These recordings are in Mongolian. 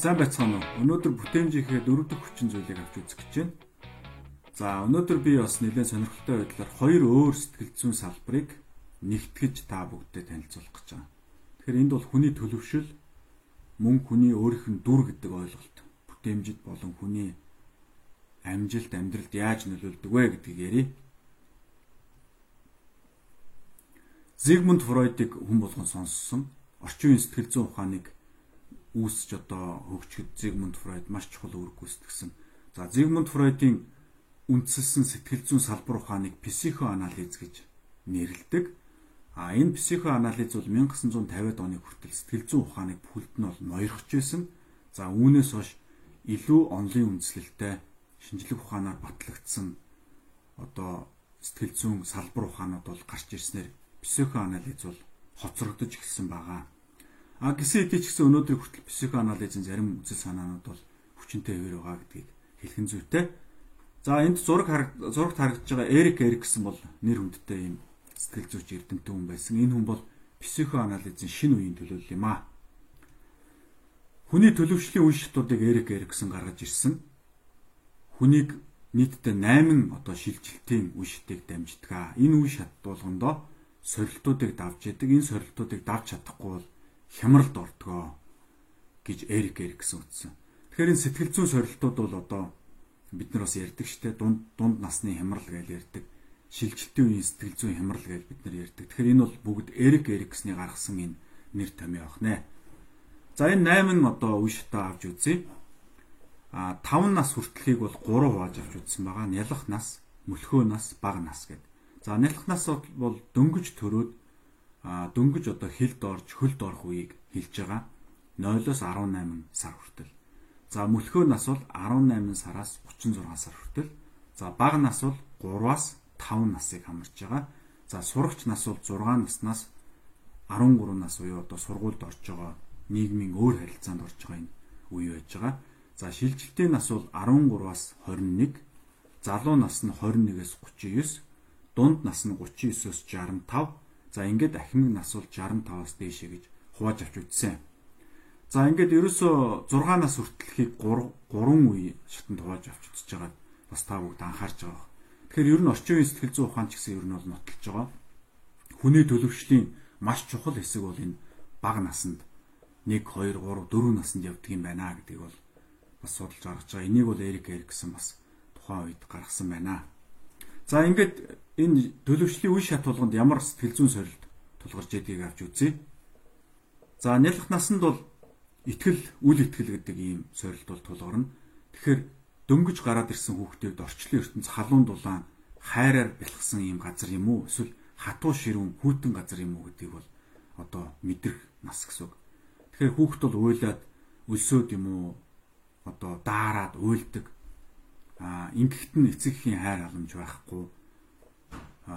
Сайн байцгаана уу? Өнөөдөр бүтээмжийнхээ дөрөв дэх хүчин зүйлийг авч үзэх гэж байна. За, өнөөдөр би бас нэлээд сонирхолтой байдлаар хоёр өөр сэтгэл зүйн салбарыг нэгтгэж та бүгдээ танилцуулах гэж байна. Тэгэхээр энд бол хүний төлөвшил, мөн хүний өөрийнх нь дүр гэдэг ойлголт, бүтээмжид болон хүний амжилт амьдралд яаж нөлөөлдөг вэ гэдгийг ярив. Зигмунд Фройдыг хүн болгон сонссон. Орчин үеийн сэтгэл зүйн ухааныг үүсч одоо хөгжихэд Зигмунд Фройд маш чухал үүрэг гүйцэтгсэн. За Зигмунд Фройдын үндсэлсэн сэтгэл зүйн салбар ухааныг психоанализ гэж нэрлэдэг. А энэ психоанализ бол 1950-ад оны хүртэл сэтгэл зүйн ухааныг бүхэлд нь бол ноёрхож байсан. За үүнээс хойш илүү онлын үндслэлтэй шинжлэх ухаанаар батлагдсан одоо сэтгэл зүйн салбар ухаанууд бол гарч ирснээр психоанализ бол хоцрогдож эхэлсэн байгаа. А гисэн хэдий ч гэсэн өнөөдөр хүртэл психоанализын зарим үзэл санаанууд бол хүчинтэй хэвээр байгаа гэдгийг хэлхэн зүйтэй. За энд зураг зурагт харагдаж байгаа Эрик Эриксон бол нэр хүндтэй юм сэтгэл зүйч эрдэмтэн хүн байсан. Энэ хүн бол психоанализын шинэ үеийн төлөөлөл юм а. Хүний төлөвшлийн үе шатуудыг Эрик Эриксон гаргаж ирсэн. Хүнийг нийтдээ 8 одоо шилжилтийн үе шатыг дамждаг. Энэ үе шат болгондоо сорилтуудыг давж яадаг. Энэ сорилтуудыг давж чадахгүй бол хямралд ордгоо гэж Эрик Эриксэн утсан. Тэгэхээр энэ сэтгэл зүйн сорилтууд бол одоо бид нар бас ярьдаг штэ дунд дунд насны хямрал гэж ярьдаг. Шилжилтийн үеийн сэтгэл зүйн хямрал гэж бид нар ярьдаг. Тэгэхээр энэ бол бүгд Эрик Эриксний гаргасан энэ нэр томьёо ах нэ. За энэ 8 одоо үе шатаа авч үзье. А 5 нас хүртэлхийг бол 3 хувааж авч үзсэн байгаа. Нялх нас, мөлхөө нас, бага нас гэдэг. За нялх нас бол дөнгөж төрөөд дөнгөж одоо хилд орж хөлд орох үеийг хэлж байгаа. 0-оос 18 сар хүртэл. За мөлхөө нас бол 18 сараас 36 сар хүртэл. За бага нас бол 3-аас 5 насыг хамарж байгаа. За сурагч нас бол 6 наснаас 13 нас буюу одоо сургуульд орж байгаа нийгмийн өөр харилцаанд орж байгаа энэ үе байж байгаа. За шилжилтийн нас бол 13-аас 21, залуу нас нь 21-ээс 39, дунд нас нь 39-оос 65 За ингээд ахмиг нас бол 65-аас дээшээ гэж хувааж авч үзсэн. За ингээд ерөөсөө 6 нас хүртэлхийг 3 3 үе шатанд хувааж авч үзэж байгаа бас та бүгд анхаарч байгаа. Тэгэхээр ер нь орчин үеийн сэтгэл зүйн ухаан ч гэсэн ер нь бол нотолж байгаа. Хүний төлөвшлийн маш чухал хэсэг бол энэ бага наснд 1 2 3 4 наснд явдаг юм байна гэдгийг бол бас судалж гаргаж байгаа. Энийг бол Эрик Эриксон бас тухайн үед гаргасан байна. За ингээд энэ төлөвшлийн үе шат болгонд ямар сэтгэл зүйн сорилт тулгарч ядгийг авч үзье. За нялх насанд бол итгэл, үл итгэл гэдэг ийм сорилт бол тулгарна. Тэгэхээр дөнгөж гараад ирсэн хүүхдүүд орчлон ертөнц халуун дулаан хайраар бэлгсэн ийм газар юм уу? Эсвэл хатуу ширүүн хүйтэн газар юм уу гэдгийг бол одоо мэдрэх нас гэсэн үг. Тэгэхээр хүүхд бол уйлаад өлсөөд юм уу? Одоо даарад уйлдаг а ингэхт нь эцэгхийн хайр халамж байхгүй.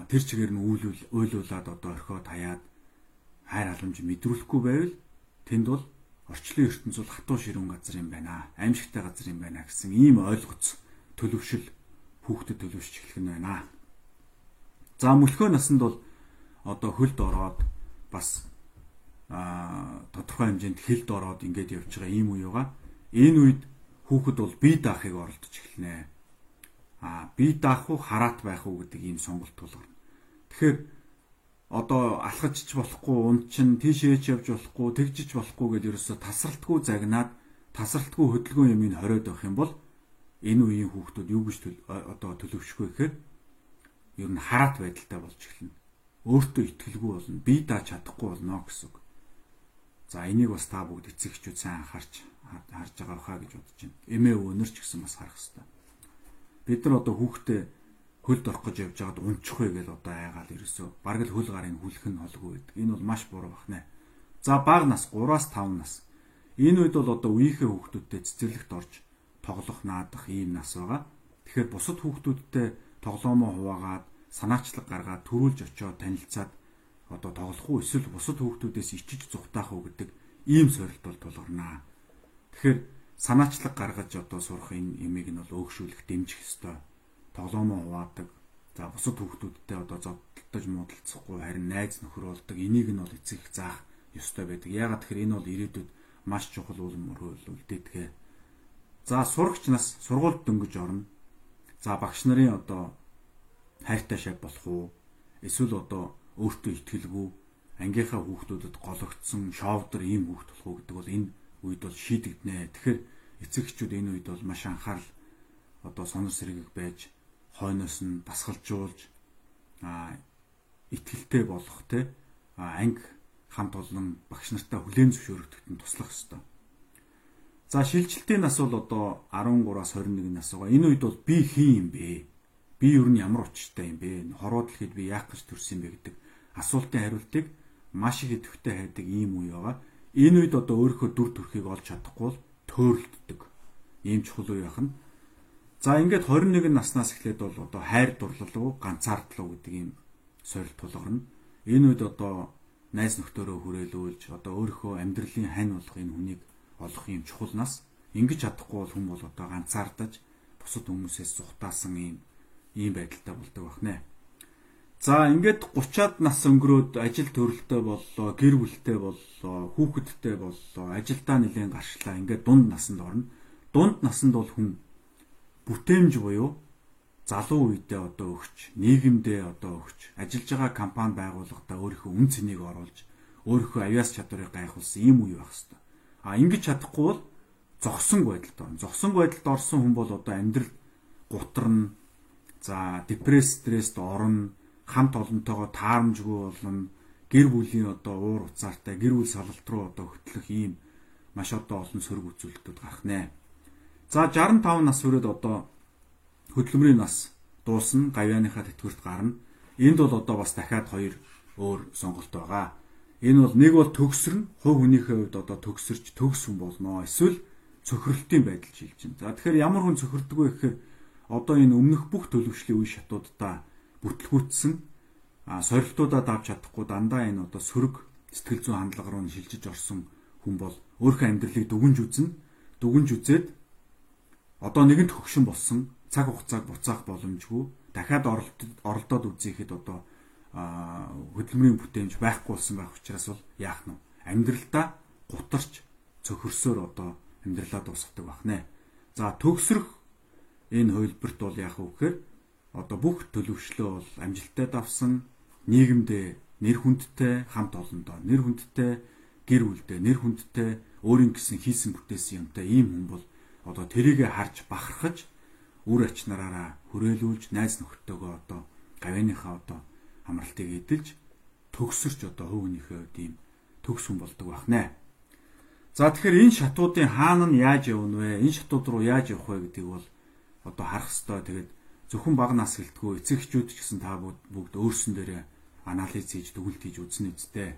Тэр чигээр нь үйлүүл ойлуулад одоо орхиод хаяад хайр халамж мэдрүүлэхгүй байвал тэнд бол орчлон ертөнц бол хатуу ширүүн газар юм байна аимшигтай газар юм байна гэсэн ийм ойлгоц төлөвшил хүүхдэд төлөвшж эхлэх нь байна. За мөлхөө насанд бол одоо хөлд ороод бас а тодорхой хэмжээнд хилд ороод ингээд явж байгаа ийм үе байгаа. Энэ үед хүүхэд бол бие даахыг оролдож эхэлнэ а би даах уу хараат байх уу гэдэг ийм сонголт тулгарна. Тэгэхээр одоо алхаж ч болохгүй, унд чин тийшээч явж болохгүй, тэгжиж болохгүй гэдээ ерөөсө тасралтгүй загнаад тасралтгүй хөдөлгөөн юмыг хориод байх юм бол энэ үеийн хүүхдүүд юу гэж одоо төлөвшгүй гэхээр ер нь хараат байдалтай болж эхэлнэ. Өөртөө итгэлгүй болно, би дааж чадахгүй болно гэсэн. За энийг бас та бүгд эцэг эхчүүд сайн анхаарч харж байгаа хаа гэж бодож байна. Эмээ өвнөр ч гэсэн бас харах хэрэгтэй бид нар одоо хүүхдээ хөлд орох гэж явж байгаад унчих вэ гэж одоо айгаал ерөөсөө бараг л хөл гарын хүлэх нь холгүй байдаг. Энэ бол маш буруу бахнэ. За бага нас 3-аас 5 нас. Энэ үед бол одоо үеийнхээ хүүхдүүдтэй цэцэрлэгт орж тоглох наадах ийм нас байгаа. Тэгэхээр бусад хүүхдүүдтэй тоглоомоо хуваагаад санаачлаг гаргаад төрүүлж очиод танилцаад одоо тоглох уу эсвэл бусад хүүхдүүдээс ичиж зүхтаах уу гэдэг ийм сорилт бол тулгарнаа. Тэгэхээр санаачлаг гаргаж одоо сурах энэ ямиг нь бол өөгшүүлэх дэмжих ёстой. Тоглоомоо хуваадаг. За бусад хүүхдүүдтэй одоо зодтолдож муудалцахгүй харин найз нөхөр болдог. Энийг нь бол эцэг заах ёстой байдаг. Яагаад тэгэхээр энэ бол ирээдүйд маш чухал үл үлдээдэг. За сурагч нас сургуульд дөнгөж орно. За багш нарын одоо хайртай шав болох уу? Эсвэл одоо өөртөө ихтгэлгүй ангийнхаа хүүхдүүдэд гологдсон шовдор ийм хүүхд болох уу гэдэг бол энэ үед бол шийдэгднэ. Тэгэхээр эцэгчүүд энэ үед бол маш анхаарал одоо сонор сэргийг байж хойноос нь дасгалжуулж а итгэлтэй болох те анги хамт олон багш нартай хүлээн зөвшөөрөгдөхөд нь туслах ёстой. За шилжилтийн нас бол одоо 13-аас 21 нас байгаа. Энэ үед бол би хин юм бэ? Би юу нь ямар учиртай юм бэ? Хороо дэлхийд би яах гэж төрсөн бэ гэдэг асуултын хариултыг маш их идэвхтэй хайдаг ийм үе байгаа. Энэ үед одоо өөрийнхөө дүр төрхийг олж чадахгүй бол төөрөлддөг. Ийм чухал үе байна. За ингээд 21 наснаас эхлээд бол одоо хайр дурлал уу, ганцаардлуу гэдэг ийм сорилт тулгарна. Энэ үед одоо найз нөхдөөрөө хүрээлүүлж одоо өөрийнхөө амьдралын хань болох энэ хүнийг олох юм чухал нас ингэж чадахгүй бол хүн бол одоо ганцаардаж бусад хүмүүсээс зүхтаасан юм ийм байдалтай болдог бахнэ. За ингээд 30-аад нас өнгөрөөд ажил төрөлтөө боллоо, гэр бүлтэй боллоо, хүүхэдтэй боллоо, ажилдаа нэлээд гарчлаа. Ингээд дунд насанд орно. Дунд насанд бол хүн бүтээмж буюу залуу үедээ одоо өгч, нийгэмдээ одоо өгч, ажиллаж байгаа компани байгууллагатаа өөрийнхөө үн цэнийг оруулж, өөрийнхөө авяас чадварыг гайхуулсан ийм үе байх хэвээр. А ингэж чадахгүй бол зогсон байдалд орно. Зогсон байдалд орсон хүн бол одоо амьдрал гутарна. За депресс, стресст орно. Хамт олонтойгоо таарамжгүй болно. Гэр бүлийн одоо уур уцаартай гэр бүл салалт руу одоо хөтлөх ийм маш одоо олон сөрөг үзүүлэлтүүд гарах нэ. За 65 нас хүрээд одоо хөдөлмөрийн нас дуусна. Гавьяаныхаа тэтгэврт гарна. Энд бол одоо бас дахиад хоёр өөр сонголт байгаа. Энэ бол нэг бол төгсөрн хувь хүнийхээ хувьд одоо төгсөрч төгс хүн болно. Эсвэл цөхрөлтийн байдал шилж байна. За тэгэхээр ямар хүн цөхөрдөг вэ гэхээр одоо энэ өмнөх бүх төлөвшлийн үе шатуудаа бүтлгүүтсэн а сорилтуудаа давж чадахгүй дандаа энэ одоо сөрөг сэтгэл зүйн хандлага руу шилжиж орсон хүн бол өөрийнхөө амьдралыг дүгнж үзнэ. Дүгнж үзээд одоо нэгэнт хөгшин болсон цаг хугацааг буцаах боломжгүй дахиад оролдоод үзьехэд одоо хөдөлмөрийн бүтээмж байхгүй болсон байх учраас бол яах нь амьдралдаа гутарч цөхөрсөөр одоо амьдралаа дуусгадаг байх нэ. За төгсрөх энэ хувилбарт бол яах вэ гэхээр одоо бүх төлөвшлөө бол амжилттай давсан нийгэмдээ нэр хүндтэй хамт олондоо нэр хүндтэй гэр бүлдээ нэр хүндтэй өөрийн гэсэн хийсэн бүтээсэн юмтай ийм хүн бол одоо тэрийгэ харж бахархаж үр ач нараараа хүрээлүүлж найз нөхдөдөө одоо гавьяаныхаа одоо амралтыг эдэлж төгсөрч одоо хөвгнийхээ хувьд ийм төгс хүн болдог байх нэ. За тэгэхээр энэ шатуудын хаана нь яаж явна вэ? Энэ шатууд руу яаж явах вэ гэдгийг бол одоо харах хэрэгтэй. Тэгээд зөвхөн баг нас гэлтгүү эцэгчүүд ч гэсэн та бүгд өөрсөн дээрээ анализ хийж дүгнэлт хийж үзнэ үсттэй.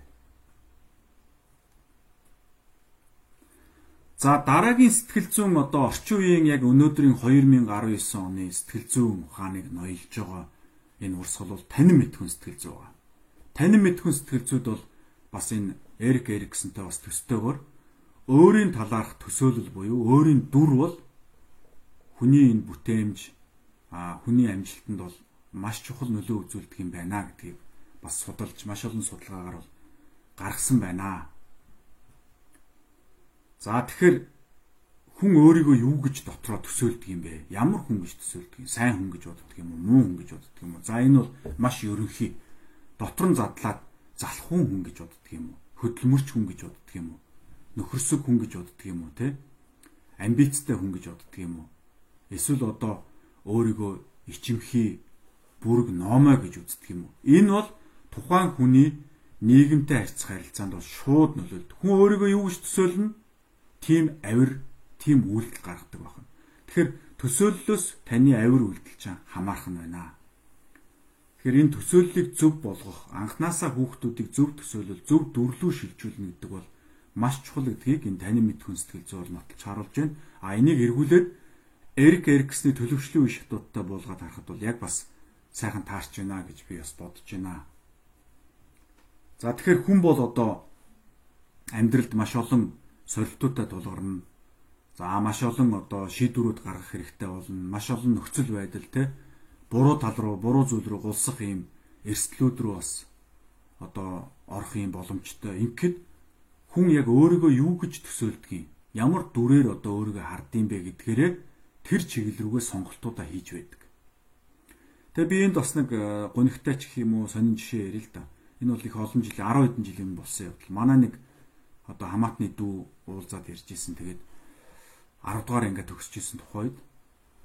За дараагийн сэтгэл зүйн одоо орчин үеийн яг өнөөдрийн 2019 оны сэтгэл зүйн ухааныг ноёлж байгаа энэ урсгал бол танин мэдхүн сэтгэл зүй байгаа. Танин мэдхүн сэтгэл зүйд бол бас энэ Эрик Эриксонтэй бас төстөөгөр өөрийн талаарх төсөөлөл буюу өөрийн дүр бол хүний энэ бүтээмж а хүний амжилтанд бол маш чухал нөлөө үзүүлдэг юм байна гэдгийг бас судалж маш олон судалгаагаар бол гаргасан байна. За тэгэхээр хүн өөрийгөө юу гэж дотроо төсөөлдөг юм бэ? Ямар хүн гэж төсөөлдөг юм? Сайн хүн гэж боддог юм уу? Муу хүн гэж боддог юм уу? За энэ бол маш ерөнхий. Дотор нь задлаад залхуун хүн гэж боддог юм уу? Хөдөлмөрч хүн гэж боддог юм уу? Нөхөрсөг хүн гэж боддог юм уу, те? Амбицтай хүн гэж боддог юм уу? Эсвэл одоо өөрийгөө ичимхий бүрэг номоо гэж үздэг юм уу? Энэ бол тухайн хүний нийгэмтэй харьцах харилцаанд бол шууд нөлөөлдөг. Хүн өөрийгөө юу гэж төсөөлнө? Тим авир тийм үйлдэл гаргадаг байна. Тэгэхээр төсөөллөөс таны авир үйлдэл чинь хамаарх нь байна. Тэгэхээр энэ төсөөллийг зөв болгох, анханасаа хүүхдүүдийг зөв төсөөлөл, зөв дүрлүү шилжүүлнэ гэдэг бол маш чухал гэдгийг энэ таны мэдхүн сэтгэл зүйн нотолж харуулж байна. А энийг эргүүлээд Эрик Эриксний төлөвшлийн үе шатуудтай буулгаад харахад бол яг бас сайхан таарч байна гэж би бас бодож байна. За тэгэхээр хүн бол одоо амьдралд маш олон сорилтуудтай тулгарна За маш олон одоо шийдвэрүүд гаргах хэрэгтэй болно. Маш олон нөхцөл байдал те буруу тал руу, буруу зүйл рүү гулсах юм эрсдлүүд рүү бас одоо орох юм боломжтой. Ингээд хүн яг өөрийгөө юу гэж төсөөлдгийг ямар дүрээр одоо өөрийгөө хардсан бэ гэдгээрээ тэр чиглэл рүүгээ сонголтуудаа хийж байдаг. Тэгээ би энд бас нэг э, гонигтай ч гэх юм уу сонин жишээ ярил л да. Энэ бол их олон жилийн 10 хэдэн жилийн болсон явдал. Манай нэг одоо хамаатны дүү уулзаад ярьж исэн. Тэгээд 10 дугаар ангиа төгсөж исэн тухайд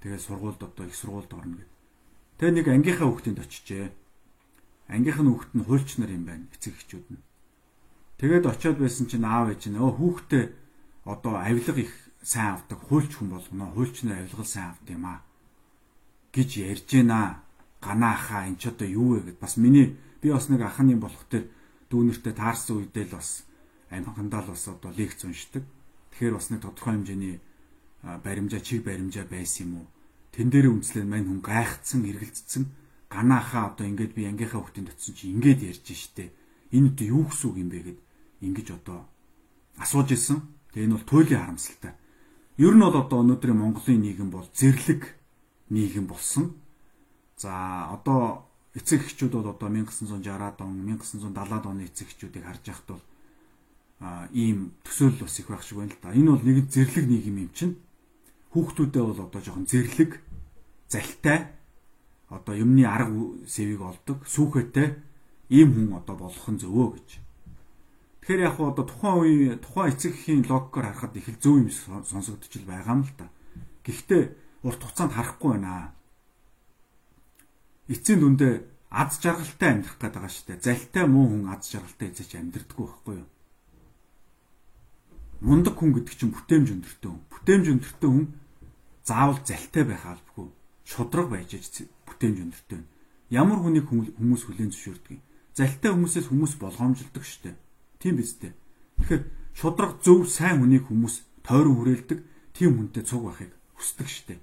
тэгээд сургуульд одоо их сургуульд орно гэд. Тэгээ нэг ангийнхаа хүүхдэнд очижээ. Ангийнх нь хүүхд нь хуульч нар юм байна. Эцэг эхчүүд нь. Тэгээд очиод байсан чинь аав ээж нь өө хүүхдээ одоо авилга их сайн авдаг хуульч хүн болгоно. Хуульч нар авилгал сайн авд юм аа гэж ярьж байна ганаахаа эн ч одоо юу вэ гэд бас миний би бас нэг ахны болох төр дүүнэртэй таарсан үедээ л бас амьхандаа л бас одоо лекц уншдаг. Тэгэхээр бас нэг тодорхой хэмжээний баримжаа чиг баримжаа байсан юм уу? Тэн дээр үнслэн мань хүн гайхацсан, эргэлцсэн ганаахаа одоо ингээд би ангийнхаа хүүхдийн төтсөн чи ингээд ярьж штэ. Энэ одоо юу гэсэн үг юм бэ гэд ингэж одоо асууж исэн. Тэгээ энэ бол туйлын харамсалтай. Ер нь бол одоо өнөөдрийн Монголын нийгэм бол зэрлэг нийгэм болсон За одоо эцэг эхчүүд бол одоо 1960-аад он 1970-аад оны эцэг эхчүүдийг харж байхад бол а ийм төсөөлөл бас их байх шиг байна л да. Энэ бол нэг зэрлэг нийгэм юм чинь. Хүүхдүүдээ бол одоо жоохон зэрлэг, залтай одоо юмны арга сэвийг олдог, сүхэтэй ийм хүн одоо болох нь зөвөө гэж. Тэгэхээр яг одоо тухайн үе тухайн эцэг эхийн логикоор харахад их л зөв юм сонсогдож байгаа юм л да. Гэхдээ урт хугацаанд харахгүй байна эцсийн дүндээ аз жаргалтай амьдрах гээд байгаа шүү дээ. Залтай муу хүн аз жаргалтай эзэж амьдрдаггүй байхгүй юу? Мундаг хүн гэдэг чинь бүтээмж өндөртэй хүн. Бүтээмж өндөртэй хүн заавал залтай байх албагүй. Шудраг байж аж бүтээмж өндөртэй. Ямар хүнийг хүмүүс хүлээн зөвшөөрдөг юм. Залтай хүмүүсээс хүмүүс болгоомжлдог шүү дээ. Тийм биз дээ. Тэгэхээр шудраг зөв сайн хүнийг хүмүүс тойрон хүрээлдэг тийм хүнтэй цуг байхыг хүсдэг дээ.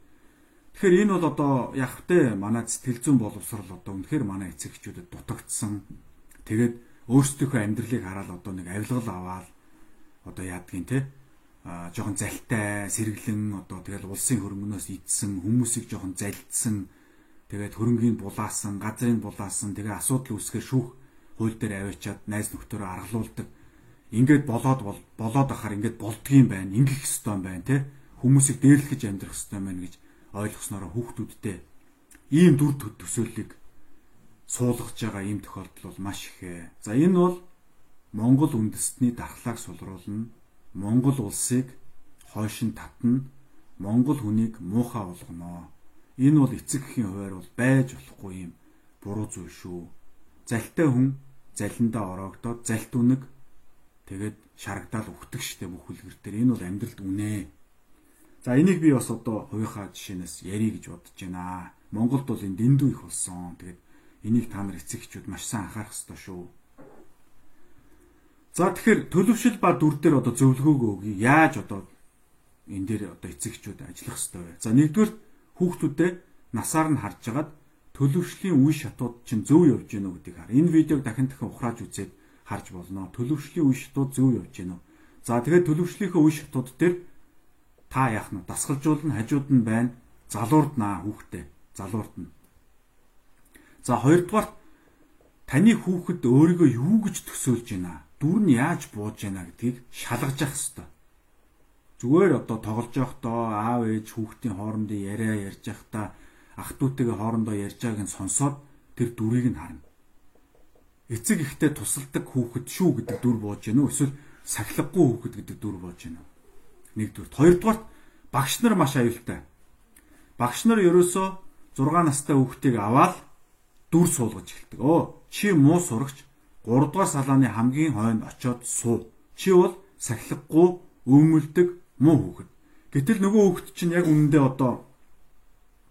Тэгэхээр энэ бол одоо яг тэ манай сэтгэл зүйн боловсрал одоо үнэхээр манай эцэг эхчүүдэд дутагдсан. Тэгээд өөрсдийнхөө амьдралыг хараад одоо нэг авилгал аваад одоо яадгийн те а жоохон залтай сэргэлэн одоо тэгэл улсын хөрөнгнөөс идсэн хүмүүсийг жоохон залдсан тэгээд хөрөнгийн булаасан газрын булаасан тэгээ асуудал үүсгээр шүүх хууль дээр аваачаад найз нөхдөөрөө аргалуулдаг ингээд болоод болоод ахаар ингээд болдгийм байна ингэх ёстой байна те хүмүүсийг дээрлэхэж амьдрах ёстой байна гэж ойлгосноор хүүхдүүдтэй ийм дүр төсөөллийг суулгаж байгаа ийм тохиолдол бол маш ихээ. За энэ бол Монгол үндэстний дархлааг сулруулна. Монгол улсыг хойшин татна. Монгол хүнийг муухай болгоно. Энэ бол эцэг эхийн хуваар бол байж болохгүй юм буруу зүйл шүү. Залтай хүн залиндаа ороогдоод залт үнэг тэгээд шарагдаал өгдөг штеп бүх үлгэр дээр энэ бол амьдралд үнэ. За энийг би бас одоо хувийнхаа жишээнээс ярих гэж бодож байна. Монголд бол энэ дэндүү их болсон. Тэгээд энийг та нар эцэг эхчүүд маш сайн анхаарах ёстой шүү. За тэгэхээр төлөвшил ба дүр дээр одоо зөвлөгөөгөө өгье. Яаж одоо энэ дээр одоо эцэг эхчүүд ажиллах ёстой вэ? За нэгдүгээр хүүхдүүдэд насаар нь харж агаад төлөвшлийн үе шатууд чинь зөв явж гэнэ үү гэдгийг хар. Энэ видеог дахин дахин ухрааж үзээд харж болно. Төлөвшлийн үе шатууд зөв явж гэнэ үү? За тэгээд төлөвшлийнхөө үе шатууд дээр та яах нь дасгалжуулна хажууд нь байна залуурднаа хүүхдээ залуурдна за хоёрдугаар таны хүүхэд өөрийгөө юу гэж төсөөлж байна дүр нь яаж бууж байна гэдгийг шалгаж явах хэрэгтэй зүгээр одоо тоглож явахдаа аав ээж хүүхдийн хоорондын яриа ярьж явахдаа ах トゥ утэйгээ хоорондоо ярьж байгааг нь сонсоод тэр дүрийг нь харна эцэг ихтэй тусалдаг хүүхэд шүү гэдэг дүр бууж гэнэ үү эсвэл сахилгагүй хүүхэд гэдэг дүр бууж гэнэ нэгдүгээр. Хоёрдугаар багш нар маш аюултай. Багш нар ерөөсөө 6 настай хүүхдийг аваад дүр суулгаж эхэлдэг. Оо чи муу сурагч 3 дугаар салааны хамгийн хойно очиод суу. Чи бол сахилгагүй өөмөлдөг муу хүүхэд. Гэтэл нөгөө хүүхэд чинь яг үнэндээ одоо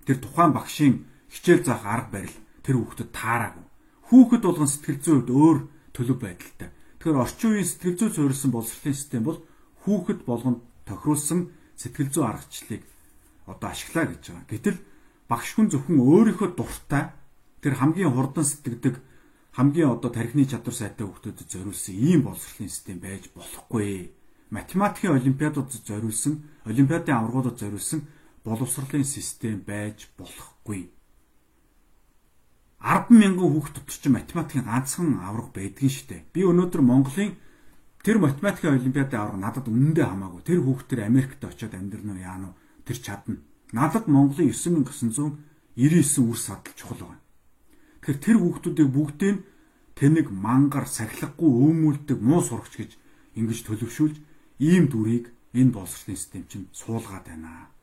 тэр тухайн багшийн хичээл заах арга барил тэр хүүхдэд таараагүй. Хүүхэд болгон сэтгэл зүйн хувьд өөр төлөв байдалтай. Тэгэхээр орчин үеийн сэтгэл зүй суурилсан боловсролын систем бол хүүхэд болгонд тохируулсан сэтгэл зүй аргачлалыг одоо ашиглаа гэж байгаа. Гэтэл багш хүн зөвхөн өөрийнхөө дуртай тэр хамгийн хурдан сэтгэдэг хамгийн одоо тархины чадвар сайтай хүүхдэдэд зориулсан ийм боловсролын систем байж болохгүй. Математикийн олимпиадуудад зориулсан, олимпиадын аваргуудад зориулсан боловсролын систем байж болохгүй. 10 мянган хүүхд дотор ч математикийн ганцхан авраг байдгийн штэ. Би өнөөдөр Монголын тэр математикийн олимпиадын авраг надад үнэндээ хамаагүй. Тэр хүүхдэр Америкт очиод амьдрна уу яана уу? Тэр чадна. Надад Монголын 9999 үр садал чухал байна. Тэгэхээр тэр хүүхдүүдийг бүгдийг тэнэг мангар сахилахгүй өөмүүлдэг муу сурагч гэж ингэж төлөвшүүлж ийм дүрийг энэ боловсролын систем чинь суулгаад байна.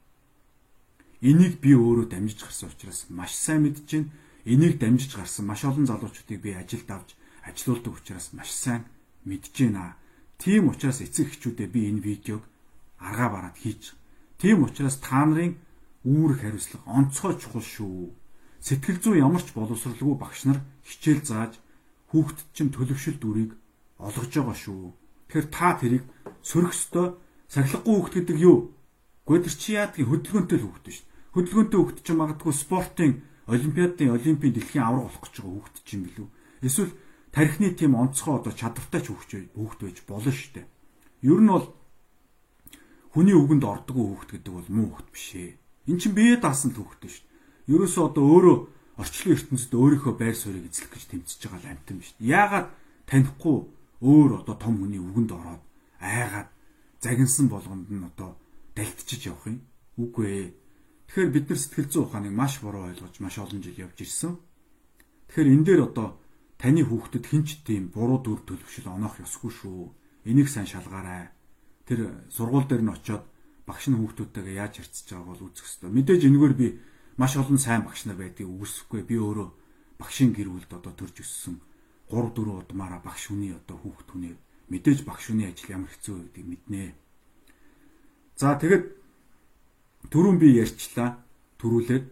Энийг би өөрөө дамжиж гарсан учраас маш сайн мэдж байна. Энийг дамжиж гарсан маш олон залуучуудыг би ажилд авч ажилуулдаг учраас маш сайн мэдж байна. Тийм учраас эцэг эхчүүдээ би энэ видеог аргаа бараад хийж. Тийм учраас та нарын үүрэг хариуцлага онцгой чухал шүү. Сэтгэл зүй ямар ч боловсралгүй багш нар хичээл зааж хүүхдэд чинь төлөвшил дүрийг олгож байгаа шүү. Тэгэхээр та тэрийг сөрөх ёстой. Сахилахгүй хүүхд гэдэг юу? Гэхдээ чи яадгийн хөдөлгөөнтэй л хүүхд шүү. Хөдөлгөөнтэй хүүхд чинь магадгүй спортын олимпиадын олимпийн дэлхийн авраг болох гэж байгаа хүүхд чинь билүү? Эсвэл тархины тийм онцгой одоо чадвартай ч хүүхд хүүхд байж болно шүү дээ. Ер нь бол хүний үгэнд ордгоо хүүхд гэдэг бол муу хүүхд биш ээ. Эн чинь бие даасан л хүүхдтэй шүү дээ. Ерөөсөө одоо өөрөө орчлон ертөнцид өөрийнхөө байр суурийг эзлэх гэж тэмцэж байгаа л амтан биш. Яагаад танихгүй өөр одоо том хүний үгэнд ороод айгаад загинсан болгонд нь одоо далтчиж явах юм. Үгүй ээ. Тэгэхээр бид нар сэтгэл зүйн ухааныг маш буруу ойлгож маш олон жил явж ирсэн. Тэгэхээр энэ дээр одоо таны хүүхдэд хинч тийм буруу дүр төлөвшөл оноох ёсгүй шүү. Энийг сайн шалгаарай. Тэр сургууль дээр нь очиод багш нь хүүхдүүдтэйгээ яаж харьцаж байгааг бол үзэх хэрэгтэй. Мэдээж энэгээр би маш олон сайн багш нар байдгийг үгүйсэхгүй. Би өөрөө багшийн гэр бүлд одоо төрж өссөн 3 4 удмаараа багш хүний одоо хүүхд хүний мэдээж багш хүний ажил ямар хэцүү байдгийг мэднэ. За тэгэд түрүүн би ярьчлаа. Төрүүлээд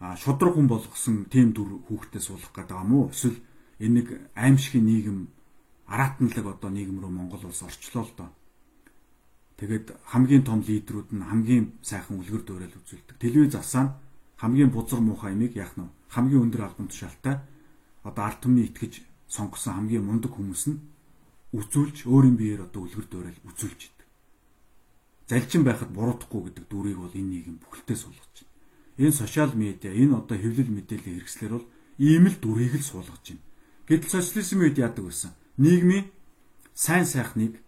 а шудраг хүн болгосон тийм дүр хүүхдэд суулгах гэдэг юм уу? Эсвэл энэ нэг аимшигын нийгэм араатналаг одоо нийгэм рүү Монгол улс орчлоо л доо. Тэгээд хамгийн том лидерүүд нь хамгийн сайхан үлгэр дуурайл үзүүлдэг. Телевиз засаа хамгийн бузар муухай имийг яах нь хамгийн өндөр албан тушаалтай одоо ард түмний итгэж сонгосон хамгийн мундаг хүмүүс нь үзүүлж өөрийн биеэр одоо үлгэр дуурайл үзүүлж идэг. Залчин байхад буруудахгүй гэдэг дүрийг бол энэ нийгэм бүхэлдээ суулгаж байна. Энэ сошиал медиа, энэ одоо хэвлэл мэдээллийн хэрэгслэр бол ийм л дүрийг л суулгаж байна. Гэтэл социализмын үед яадаг байсан? Нийгмийн сайн сайхныг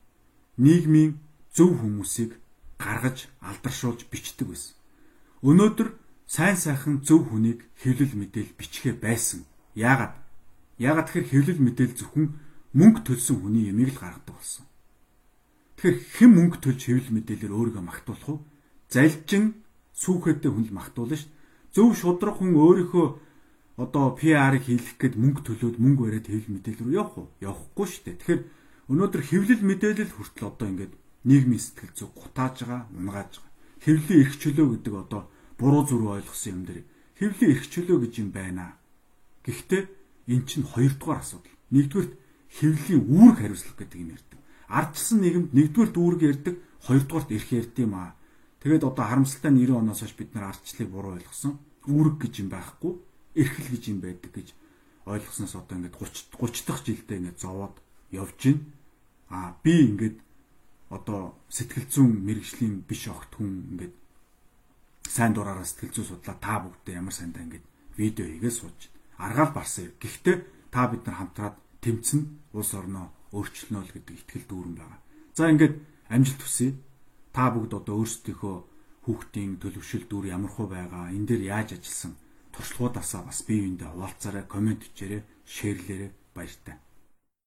нийгмийн зөв хүмүүсийг гаргаж алдаршуулж бичдэг байсан. Өнөөдөр сайн сайхан зөв хүнийг хэвлэл мэдээл бичгээ байсан. Яагаад? Яагаад тэгэхээр хэвлэл мэдээл зөвхөн мөнгө төлсөн хүний ямиг л гаргадаг болсон. Тэгэхээр хэн мөнгө төлж хэвлэл мэдээлэлээр өөрийгөө магтуулах вэ? Залжин сүүхэттэй хүн л магтуулна ш. Зөв шудрах хүн өөрийнхөө одоо PR-ыг хийх гээд мөнгө төлөөд мөнгө бариад хэвлэл мэдээлэл рүү явах уу? Явахгүй дээ. Тэгэхээр өнөөдөр хэвлэл мэдээлэл хүртэл одоо ингээд нийгмийн сэтгэл зүй гутааж байгаа, унгааж байгаа. Хэвлэлийн эрх чөлөө гэдэг одоо буруу зүрх ойлгосон юм дээр хэвлэлийн эрх чөлөө гэж юм байна. Гэхдээ эн чинь хоёрдугаар асуудал. Нэгдүгээр хэвлэлийн үүрэг хариуцлага гэдэг юм ярьдаг. Ардчсан нийгэмд нэгдүгээр үүрэг ярьдаг, хоёрдугаарт эрх ярьдаг юм аа. Тэгээд одоо харамсалтай 90 оноос хойш бид нар ардчлалыг буруу ойлгосон. Үүрэг гэж юм байхгүй, эрхэл гэж юм байдаг гэж ойлгосноос одоо ингээд 30 30 дахь жилдээ ингээд зовоод явж гин. Аа би ингээд одоо сэтгэл зүйн мэрэгжлийн биш огт хүн ингээд сайн дураараа сэтгэл зүй судлаа та бүгдээ ямар сандаа ингээд видео хийгээд сууж аргаал барсан. Гэхдээ та бид нар хамтраад тэмцэн улс орноо өөрчлөнө л гэдэг ихтгэл дүүрэн байгаа. За ингээд амжилт хүсье. Та бүгд одоо өөрсдийнхөө хүүхдийн төлөвшил дүр ямар хөө байгаа, энэ дээр яаж ажилласан туршлагуудаасаа бас бие биендээ хуваалцаарай, комент хийээрэй, шеэрлээрэй баяртай.